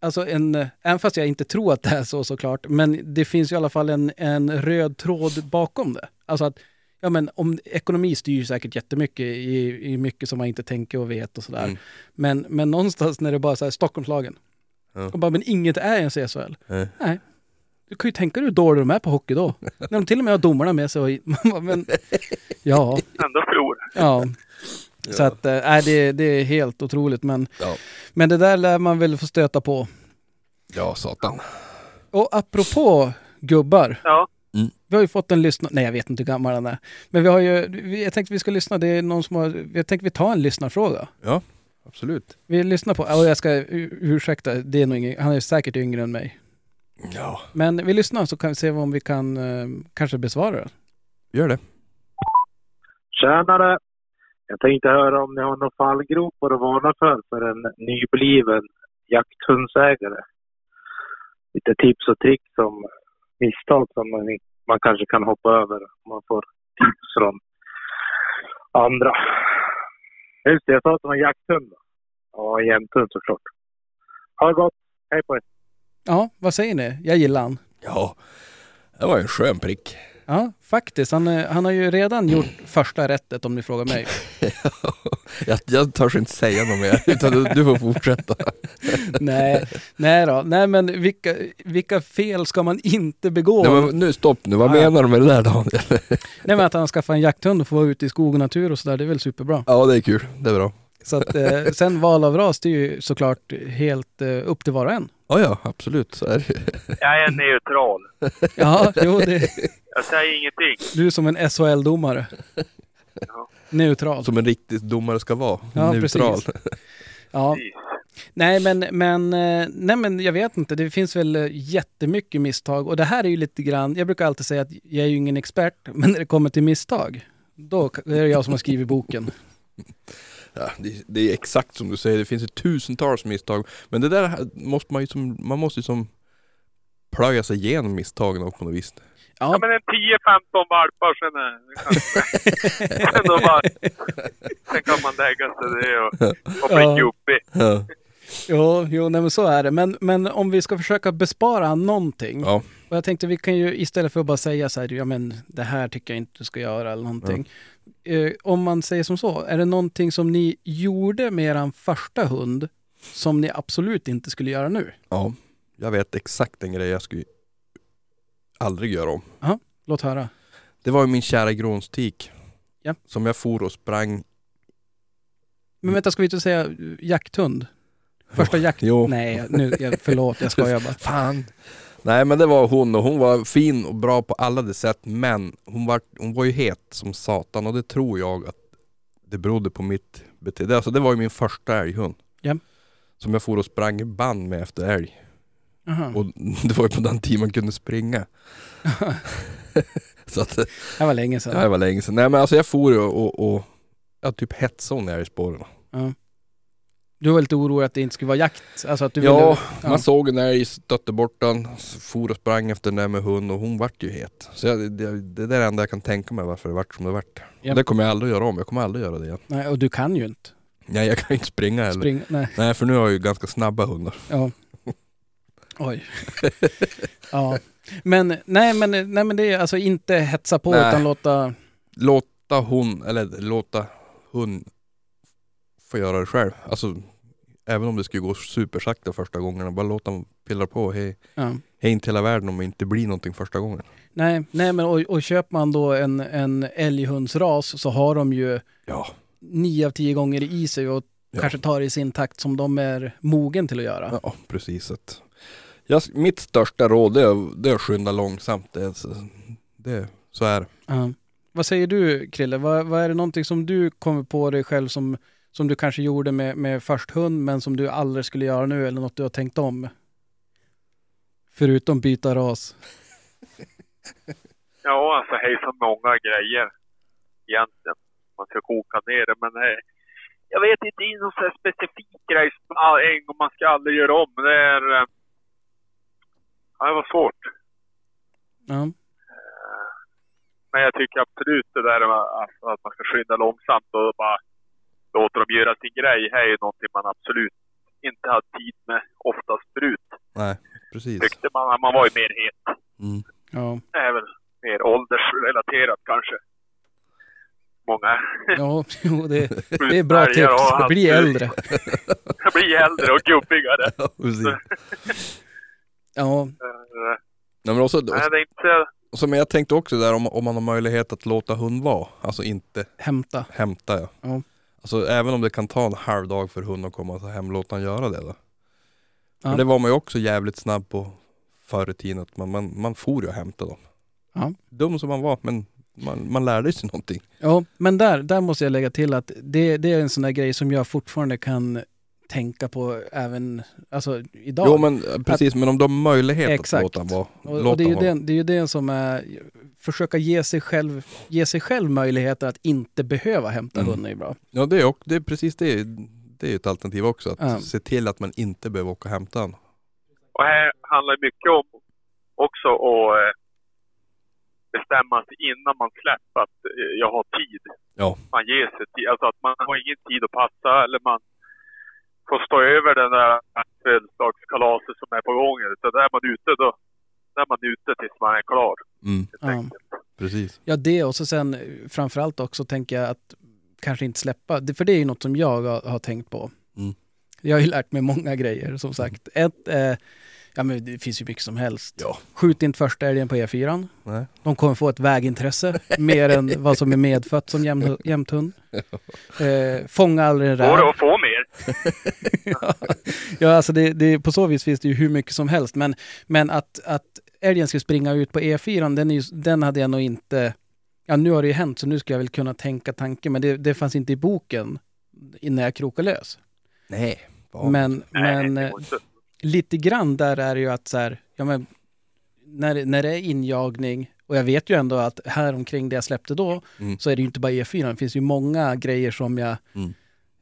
alltså en, även fast jag inte tror att det är så såklart, men det finns ju i alla fall en, en röd tråd bakom det. Alltså att, ja men om, ekonomi styr ju säkert jättemycket i, i mycket som man inte tänker och vet och sådär. Mm. Men, men någonstans när det bara är så här, Stockholmslagen, Ja. och bara, men inget är ens i SHL. Nej. Nej. Du kan ju tänka dig hur dåliga de är på hockey då. När de till och med har domarna med sig. Och, man bara, men, ja, Ändå förlora. Ja. Så att, äh, nej, det, det är helt otroligt. Men, Ja. men det där lär man väl få stöta på. Ja, satan. Och apropå gubbar. Ja. Vi har ju fått en lyssnare, nej jag vet inte hur gammal han är. Men vi har ju, jag tänkte vi ska lyssna, det är någon som har, jag tänkte vi tar en lyssnarfråga. Absolut. Vi lyssnar på, och jag ska ursäkta, det är nog ingen, han är säkert yngre än mig. Ja, Men vi lyssnar så kan vi se om vi kan eh, kanske besvara det. gör det. Tjänare! Jag tänkte höra om ni har några fallgropar att varna för för en nybliven jakthundsägare. Lite tips och tricks om misstag som man, man kanske kan hoppa över om man får tips från andra. Just det, jag sa att det var en jakthund. då. Ja, en jämthund såklart. Ha det gott! Hej på er! Ja, vad säger ni? Jag gillar han. Ja, det var en skön prick. Ja, faktiskt. Han, eh, han har ju redan gjort första rättet om ni frågar mig. jag, jag törs inte säga något mer, utan du, du får fortsätta. nej, nej då. Nej men vilka, vilka fel ska man inte begå? Nej, men nu stopp nu, vad Ja, ja. menar du med det där Daniel? Nej men att han skaffar en jakthund och får vara ute i skog och natur och sådär, det är väl superbra. ja, det är kul. Det är bra. Så att eh, sen val av ras, det är ju såklart helt eh, upp till var och en. Ja, ja, absolut. Så är det. Jag är neutral. Ja, jo, det, Jag säger ingenting. du är som en SHL-domare. Ja. Neutral. Som en riktig domare ska vara. Ja, Neutral. precis. Ja, Precis. nej men, men, eh, nej men jag vet inte, det finns väl eh, jättemycket misstag och det här är ju lite grann, jag brukar alltid säga att jag är ju ingen expert, men när det kommer till misstag, då är det jag som har skrivit boken. Ja, det, det är exakt som du säger, det finns ju tusentals misstag. Men det där måste man ju som, man måste ju som plöja sig igenom misstagen på något vis. Ja Ja, men en 10-15 valpar sen är det kanske... sen, bara, sen kan man lägga sig det och, och bli Ja. gubbig. Ja. jo, jo nej men så är det. Men, men om vi ska försöka bespara någonting, Ja. och jag tänkte vi kan ju istället för att bara säga så här, ja men det här tycker jag inte du ska göra eller någonting. Eh, om man säger som så, är det någonting som ni gjorde med er första hund som ni absolut inte skulle göra nu? ja, jag vet exakt en grej jag skulle aldrig göra om. Låt höra. Det var ju min kära grånstik. Ja. Som jag for och sprang. Men vänta, ska vi inte säga eh, jakthund? Första jakt... Jo. Nej, nu, jag, förlåt, jag skojar bara. Fan. Nej men det var hon och hon var fin och bra på alla de sätt men hon var, hon var ju het som satan och det tror jag att det berodde på mitt beteende. Alltså det var ju min första älghund. Ja. Som jag for och sprang i band med efter älg. Aha. Och det var ju på den tiden man kunde springa. Så att, Det var länge sedan. ja, det var länge sedan. Nej men alltså jag for och, och, och jag typ hetsade hon i älgspåren. Ja. Du var lite orolig att det inte skulle vara jakt? Alltså att du Ja, ville... Ja. man såg en älg, stötte bort den, for och sprang efter den där med hund och hon vart ju het. Så jag, det, det där är det enda jag kan tänka mig varför det vart som det vart. Ja. Det kommer jag aldrig göra om, jag kommer aldrig göra det igen. Nej, och du kan ju inte Nej jag kan inte springa heller. springa. Nej, Nej för nu har jag ju ganska snabba hundar. ja. Oj. ja. Men, nej men, nej men det är alltså inte hetsa på Nej. utan låta... Låta hon, eller låta hund få göra det själv. Alltså även om det skulle gå supersakta första gångerna, bara låta dem pillar på. Hej, Ja. hej inte hela världen om det inte blir någonting första gången. Nej, nej men och, och köper man då en, en älghundsras så har de ju Ja. nio av tio gånger i sig och Ja. kanske tar i sin takt som de är mogen till att göra. Ja, precis. Att jag, mitt största råd det är, det är att skynda långsamt. Det, är så- det, så är det. Ja. Vad säger du Krille? Vad, vad är det någonting som du kommer på dig själv som, som du kanske gjorde med, med först hund men som du aldrig skulle göra nu eller något du har tänkt om? Förutom byta ras. Ja, alltså hej så många grejer egentligen. Man ska koka ner det, men eh, jag vet inte, det är någon sån specifik grej som en gång man ska aldrig göra om. Det är... Eh, ja, det var svårt. Ja. Eh, Men jag tycker absolut det där med att man ska skynda långsamt och bara låta dem göra sin grej. Här är ju någonting man absolut inte hade tid med oftast förut. Nej, precis. Tyckte man. Man var ju mer het. Mm. Ja. Det är väl mer åldersrelaterat kanske. Många Ja, jo, det, det är bra tips. Bli äldre. blir äldre och gubbigare. Ja, precis. Ja, Eh, Nej, men också, Nej, det är inte... så, men jag tänkte också där om, om man har möjlighet att låta hund vara. Alltså inte hämta. hämta ja. Ja. Alltså även om det kan ta en halv dag för hund att komma hem, låt han göra det då. Ja. För det var man ju också jävligt snabb på förr i tiden, att man, man, man for ju och hämtade dem. Ja. Dum som man var, men man, man lärde sig någonting. Ja, men där, där måste jag lägga till att det, det är en sån där grej som jag fortfarande kan tänka på även alltså, idag. Jo men eh, precis, men om de har möjlighet Exakt. att låta vara, och, och det, är ju vara. det, det är ju det som är, försöka ge sig själv, ge sig själv möjligheter att inte behöva hämta Mm. hunden är bra. Ja det är, också, det är precis det, det är ju ett alternativ också. Att Ja. se till att man inte behöver åka och hämta honom. Och här handlar det mycket om också att eh, bestämma sig innan man släpper att eh, jag har tid. Ja. Man ger sig tid. Alltså att man har ingen tid att passa eller man får stå över den där födelsedagskalaset som är på gång. Så där är man ute då, där är man ute tills man är klar. Mm, Ja. precis. Ja, det och så sen eh, framförallt också tänker jag att kanske inte släppa, för det är ju något som jag har, har tänkt på. Mm. Jag har ju lärt mig många grejer som sagt. Ett, eh, ja men det finns ju mycket som helst. Ja. Skjut inte första älgen på E4. Nej. De kommer få ett vägintresse mer än vad som är medfött som jäm, jämthund. Eh, fånga aldrig en Går räv. det att få mer? ja, alltså det, det, på så vis finns det ju hur mycket som helst. Men, men att, att älgen ska springa ut på E4, den, är ju, den hade jag nog inte... Ja, nu har det ju hänt så nu ska jag väl kunna tänka tanken, men det, det fanns inte i boken innan jag krokade lös. Nej. Men, Nej, men lite grann där är det ju att så här, ja men när, när det är injagning och jag vet ju ändå att här omkring det jag släppte då Mm. så är det ju inte bara E4, det finns ju många grejer som jag, Mm.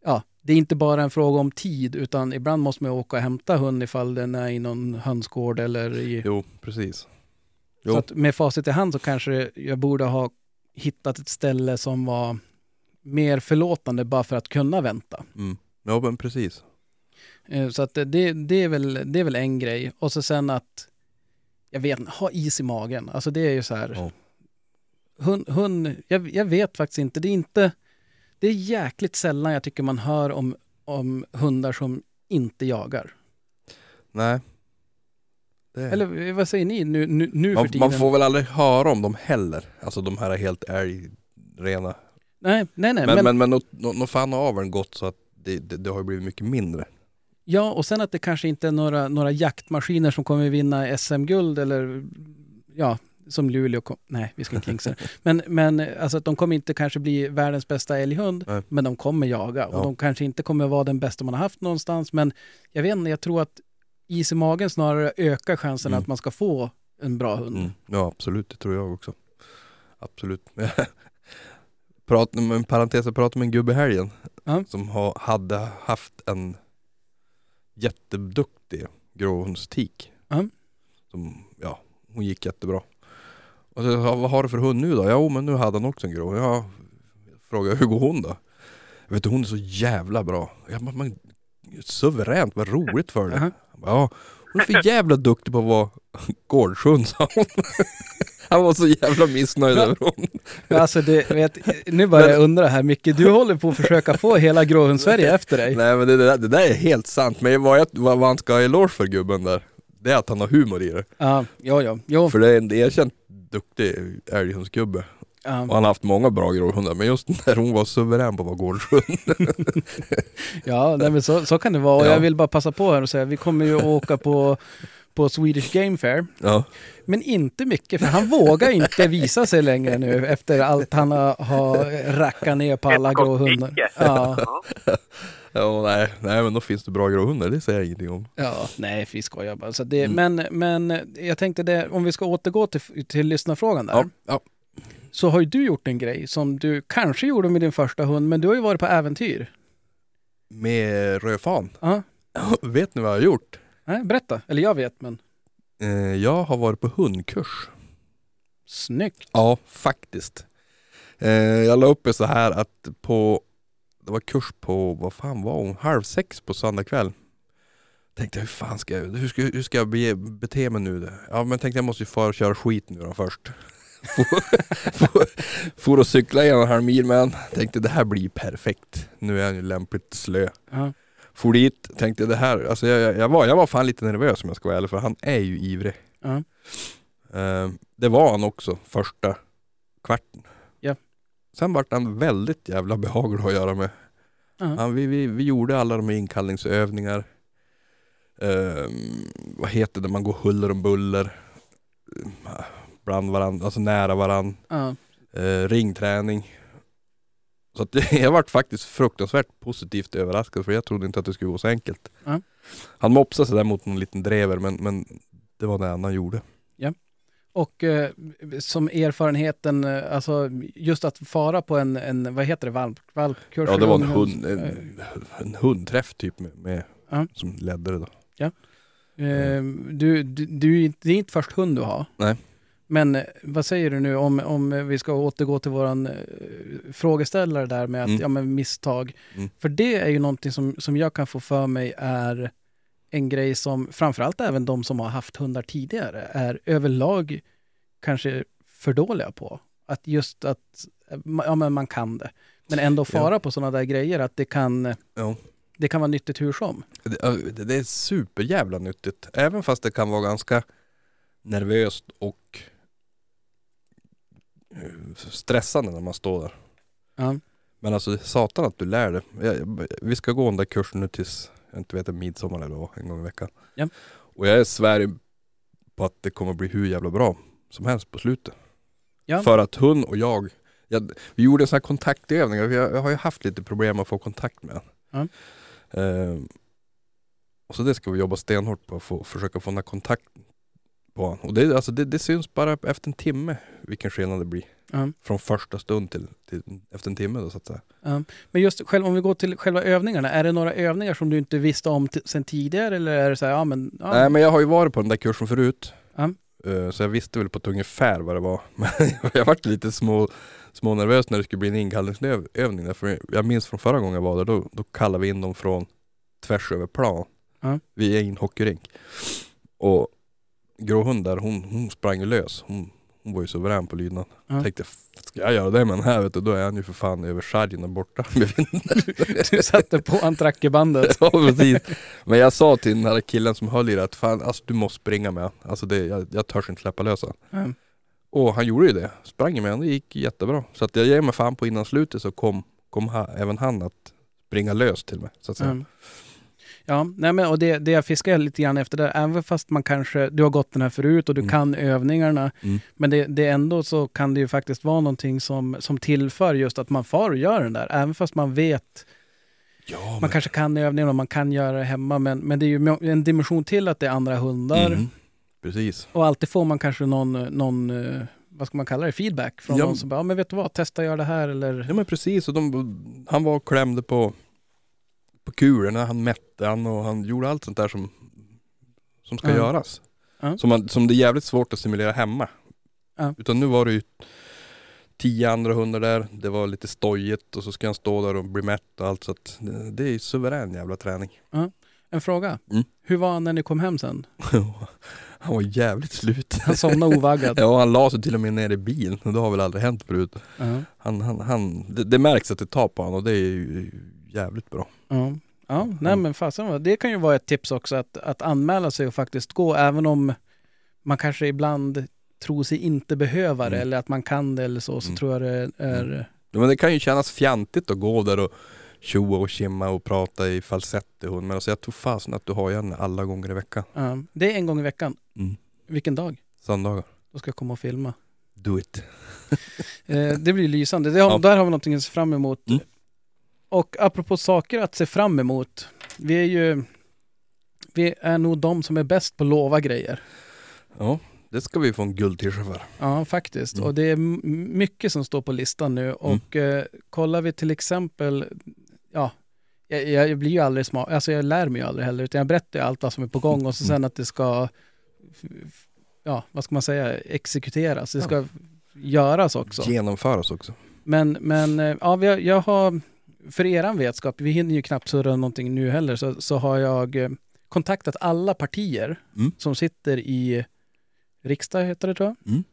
ja, det är inte bara en fråga om tid utan ibland måste man åka och hämta hund ifall den är i någon hönsgård eller i... Jo, precis. Så Jo. att med facit i hand så kanske jag borde ha hittat ett ställe som var mer förlåtande bara för att kunna vänta. Mm. Ja men precis. Eh, Så att det, det, är väl, det är väl en grej. Och så sen att, jag vet ha is i magen. Alltså det är ju så här. Ja. Hund, hund jag, jag vet faktiskt inte. Det är inte, det är jäkligt sällan jag tycker man hör om, om hundar som inte jagar. Nej. Det. Eller vad säger ni nu, nu, nu för man, tiden? man får väl aldrig höra om dem heller. Alltså de här är helt älgrena. Nej, nej, nej. Men, Men, men, men nog nå, nå fan har aveln gått så att det, det, det har ju blivit mycket mindre. Ja, och sen att det kanske inte är några, några jaktmaskiner som kommer vinna SM-guld eller ja, som Luleå kom, Nej, vi ska inte jinxa. Men, men alltså att de kommer inte kanske bli världens bästa älghund, Nej. men de kommer jaga. Och Ja. de kanske inte kommer vara den bästa man har haft någonstans. Men jag vet inte, jag tror att is i magen snarare ökar chansen Mm. att man ska få en bra hund. Mm. Ja absolut, det tror jag också. Absolut. Prat, en parentes, jag pratade med en gubbe i helgen Ja. som ha, hade haft en jätteduktig gråhundstik. Ja. Som, ja, hon gick jättebra. Och så, vad har du för hund nu då? Jo men nu hade han också en grå. Jag frågade hur går hon då? Jag vet du, hon är så jävla bra. Jag bara, men, suveränt, vad roligt för dig. Aha. Ja, hon är för jävla duktig på att vara gårdshund sa hon. Han var så jävla missnöjd över hon. Alltså det, vet, nu börjar jag undra här Micke, du håller på att försöka få hela gråhunds-Sverige efter dig. Nej men det, det, där, det där är helt sant. Men vad, jag, vad, vad han ska ha eloge för gubben där. det är att han har humor i det. Ja, ja, ja. Jo, För det är en erkänt duktig älghundsgubbe. Och ja. han har haft många bra gråhundar, men just när hon var suverän på att vara gårdshund. ja nej, men så, så kan det vara. Och Ja. jag vill bara passa på här och säga, vi kommer ju åka på, på Swedish Game Fair. ja. Men inte mycket, för han vågar inte visa sig längre nu efter allt han har, har rackat ner på alla gråhundar. Ja. ja nej, nej, men då finns det bra gråhundar, det säger jag ingenting om. ja, nej, vi skojar bara. Så det, Mm. men, men jag tänkte det, om vi ska återgå till, till lyssnarfrågan där. Ja, ja. Så har ju du gjort en grej som du kanske gjorde med din första hund, men du har ju varit på äventyr. Med rödfan. Ja, Vet ni vad jag har gjort? Nej, berätta. Eller jag vet, men Eh, jag har varit på hundkurs. snyggt. Ja, faktiskt. Eh, jag la upp det så här att på, det var kurs på, vad fan var hon, halv sex på söndag kväll. Tänkte hur fan ska jag, hur ska, hur ska jag bete, bete mig nu? Ja men tänkte jag måste ju få köra skit nu då först. For- For och cykla en och en halv mil med han. Tänkte det här blir perfekt. Nu är han ju lämpligt slö. Ja. For dit, tänkte det här, alltså jag, jag, jag, var, jag var fan lite nervös om jag ska vara ärlig för han är ju ivrig. Ja. Eh, det var han också första kvarten. Ja. Sen vart han väldigt jävla behaglig att göra med. Ja. Han, vi, vi, vi gjorde alla de här inkallningsövningar. Eh, vad heter det, man går huller om buller. Eh, Bland varandra, alltså nära varandra. Ja. Eh, ringträning. Så att jag vart faktiskt fruktansvärt positivt överraskad för jag trodde inte att det skulle gå så enkelt. Ja. Han mopsade sig där mot en liten drever men, men det var det enda han gjorde. Och eh, som erfarenheten, eh, alltså just att fara på en, en vad heter det, valp, valpkurs? Ja det var en, hund, en, en hundträff typ med, med Ja. som ledde det då. Eh, du, du, du, det är inte först hund du har. Nej. Men eh, vad säger du nu om, om vi ska återgå till våran eh, frågeställare där med att, Mm. ja men misstag. Mm. För det är ju någonting som, som jag kan få för mig är en grej som framförallt även de som har haft hundar tidigare är överlag kanske för dåliga på. Att just att, eh, ja men man kan det. Men ändå fara på sådana där grejer att det kan, Ja. det kan vara nyttigt hur som. Det, det är superjävla nyttigt. Även fast det kan vara ganska nervöst och stressande när man står där. Ja. Men alltså satan att du lär dig. Jag, vi ska gå den där kursen nu tills, jag inte vet, midsommar eller vad, en gång i veckan. Ja. Och jag är svär på att det kommer bli hur jävla bra som helst på slutet. Ja. För att hon och jag, jag vi gjorde en sån här kontaktövning. Jag, jag har ju haft lite problem att få kontakt med honom. Ehm, och så det ska vi jobba stenhårt på, att få, försöka få den här kontakten på honom. Och det, alltså det, det syns bara efter en timme vilken skillnad det blir. Ja. Från första stund till, till efter en timme då så att säga. Men just själv, om vi går till själva övningarna, är det några övningar som du inte visste om sen tidigare eller är det så här, ja men... Ja, Nej men jag har ju varit på den där kursen förut. Eh, Så jag visste väl på ett ungefär vad det var. Men jag vart lite små, små nervös när det skulle bli en inkallningsövning. där. För jag minns från förra gången jag var där, då, då kallade vi in dem från tvärs över plan. Ja. Vi är i en hockeyrink. Och gråhund där, hon, hon sprang ju lös. Hon, hon var ju suverän på lydnad. Ja. Tänkte, ska jag göra det med den här vet du, då är han ju för fan över sargen och borta med vinden. Du satte på antrackerbandet. Ja precis. Men jag sa till den här killen som höll i det att fan alltså du måste springa med han. Alltså det, jag, jag törs inte släppa lös han. Ja. Och han gjorde ju det. Sprang med han, det gick jättebra. Så att jag ger mig fan på innan slutet så kom, kom ha, även han att springa lös till mig. Så att säga. Mm. Ja, nej men och det, det jag fiskar lite grann efter där, även fast man kanske, du har gått den här förut och du Mm. kan övningarna, Mm. men det, det ändå så kan det ju faktiskt vara någonting som, som tillför just att man far och gör den där, även fast man vet, Ja, man kanske kan övningarna och man kan göra det hemma, men, men det är ju en dimension till att det är andra hundar Mm. Precis. och alltid får man kanske någon, någon eh, vad ska man kalla det, feedback från Ja. någon som bara, ja, men vet du vad, testa göra det här eller... Ja men precis. Och de, han var och klämde på, på kulorna, han mätte han och han gjorde allt sånt där som, som ska Ja. göras. Ja. Som, man, som det är jävligt svårt att simulera hemma. Ja. Utan nu var det ju tio andra hundar där, det var lite stojigt och så ska han stå där och bli mätt och allt så att det, det är ju suverän jävla träning. En fråga, Mm. hur var han när ni kom hem sen? han var jävligt slut. Han somnade ovaggad. ja han la sig till och med ner i bilen det har väl aldrig hänt förut. Han, han, han, det, det märks att det tar på honom och det är ju jävligt bra. Ja. Ja, nej men fasen det kan ju vara ett tips också att, att anmäla sig och faktiskt gå även om man kanske ibland tror sig inte behöva det Mm. eller att man kan det eller så, så Mm. tror jag det är... Ja, Men det kan ju kännas fjantigt att gå där och tjoa och kimma och prata i falsett i hon. Men alltså jag tror fasen att du har igen alla gånger i veckan. Ja, det är en gång i veckan. Mm. Vilken dag? Söndagar. Då ska jag komma och filma. Do it. Eh, det blir lysande. Det har, Ja. Där har vi någonting att se fram emot. Mm. Och apropå saker att se fram emot. Vi är ju... Vi är nog de som är bäst på att lova grejer. Ja, det ska vi få en guldtisha för. Ja, faktiskt. Mm. Och det är mycket som står på listan nu. Och eh, kollar vi till exempel, ja, jag, jag blir ju aldrig smart, alltså jag lär mig ju aldrig heller, utan jag berättar ju allt vad som är på gång och så sen att det ska, ja, vad ska man säga, exekuteras. Det ska göras också. Genomföras också. Men, men eh, ja, har- jag har, för eran vetskap, vi hinner ju knappt surra någonting nu heller, så, så har jag eh, kontaktat alla partier Mm. som sitter i riksdag, heter det tror jag. Mm.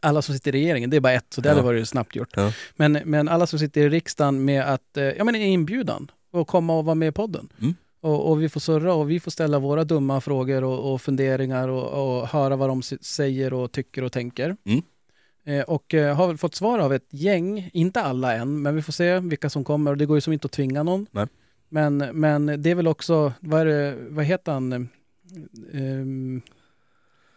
Alla som sitter i regeringen, det är bara ett, så det Ja. hade varit snabbt gjort. Ja. Men, men alla som sitter i riksdagen med att, eh, ja men en inbjudan och komma och vara med i podden. Mm. Och, och vi får surra och vi får ställa våra dumma frågor och, och funderingar och, och höra vad de säger och tycker och tänker. Mm. Eh, och eh, har väl fått svar av ett gäng, inte alla än, men vi får se vilka som kommer. Och det går ju som inte att tvinga någon. Nej. Men, men det är väl också, vad, det, vad heter han? Ehm,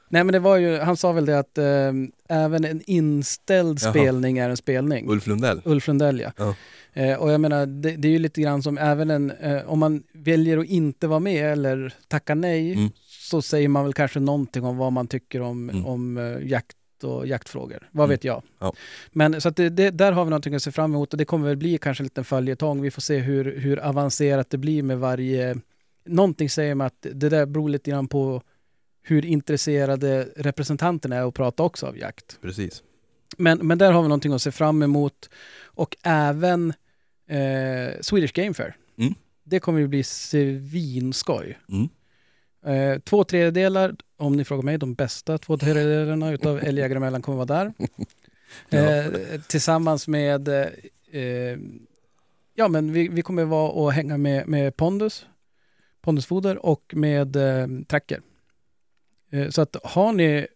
nej men det var ju, han sa väl det att ehm, även en inställd Jaha. spelning är en spelning. Ulf Lundell. Ulf Lundell ja. Ja. Eh, och jag menar, det, det är ju lite grann som även en, eh, om man väljer att inte vara med eller tacka nej, Mm. så säger man väl kanske någonting om vad man tycker om, Mm. om eh, jakt och jaktfrågor. Vad Mm. vet jag. Ja. Men så att det, det, där har vi någonting att se fram emot och det kommer väl bli kanske en liten följetong. Vi får se hur, hur avancerat det blir med varje... Någonting säger mig att det där beror lite grann på hur intresserade representanterna är att prata också av jakt. Precis. Men, men där har vi någonting att se fram emot. Och även eh, Swedish Game Fair. Mm. Det kommer ju bli svinskoj. Mm. Eh, två tredjedelar, om ni frågar mig, de bästa två tredjedelarna utav Älgjägare emellan kommer vara där. Eh, tillsammans med, eh, eh, ja men vi, vi kommer vara och hänga med, med Pondus, Pondusfoder och med eh, Tracker. Eh, så att har ni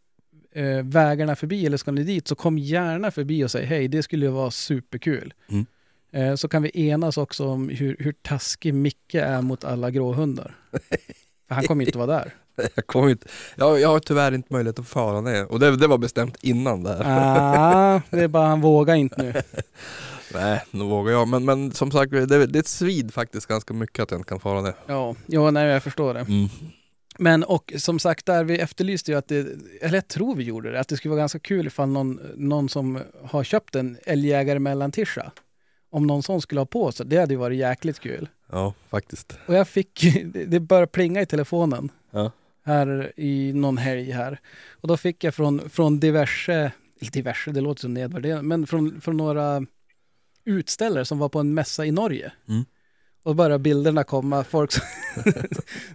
vägarna förbi eller ska ni dit så kom gärna förbi och säg hej, det skulle ju vara superkul. Mm. Så kan vi enas också om hur, hur taskig Micke är mot alla gråhundar. Han kommer inte vara där. Jag, kommer inte, jag, jag har tyvärr inte möjlighet att fara ner. Och det, det var bestämt innan det här. Ah, det är bara han vågar inte nu. Nej, nu vågar jag. Men, men som sagt, det, det svid faktiskt ganska mycket att jag inte kan fara ner. Ja, ja nej, jag förstår det. Mm. Men och som sagt där, vi efterlyste ju att det, eller jag tror vi gjorde det, att det skulle vara ganska kul ifall någon, någon som har köpt en älgjägare mellantischa, om någon sån skulle ha på sig, det hade ju varit jäkligt kul. Ja, faktiskt. Och jag fick, det började plinga i telefonen Ja. här i någon helg här. Och då fick jag från, från diverse, eller diverse, det låter så nedvärderande, men från, från några utställare som var på en mässa i Norge. Mm. Och började bilderna komma, folk som,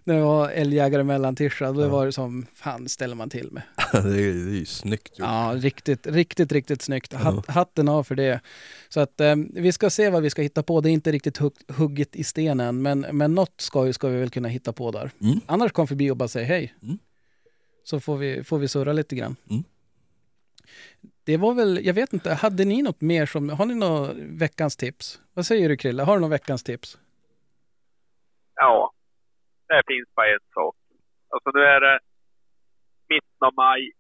när det var älgjägare mellantischa, då Ja. var det som, fan ställer man till med. det, är, det är ju snyggt gjort. Ja, riktigt, riktigt, riktigt snyggt. Hat, hatten av för det. Så att eh, vi ska se vad vi ska hitta på. Det är inte riktigt hugg, hugget i stenen, men, men något ska, ska vi väl kunna hitta på där. Mm. Annars kom förbi och bara säg hej. Mm. Så får vi, får vi surra lite grann. Mm. Det var väl, jag vet inte, hade ni något mer som, har ni något veckans tips? Vad säger du Krille, har du något veckans tips? Ja, det finns bara en sak. Alltså nu är det mitten av maj.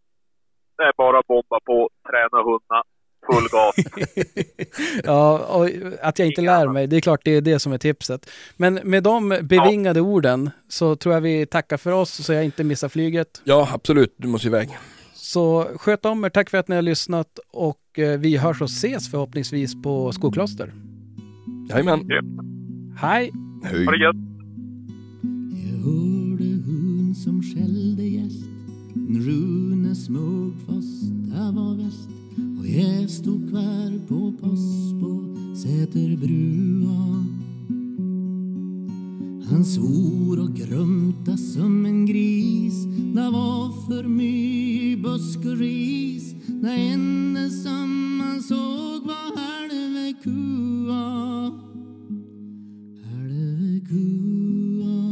Det är bara att bomba på, träna hundar, full gas. ja, och att jag inte lär mig, det är klart det är det som är tipset. Men med de bevingade orden så tror jag vi tackar för oss så jag inte missar flyget. Ja, absolut. Du måste iväg. Så sköt om er, tack för att ni har lyssnat och eh, vi hörs och ses förhoppningsvis på Skokloster. Jajamän. Hej! Hej. Ha det gött! Hörde hon som skällde gäst. Rune smög fast det var väst. Och jag stod kvar på post på Säterbrua. Han svor och grumta som en gris. Det var för mycket busk och ris? Det enda som man såg var halve kua. Halve kua.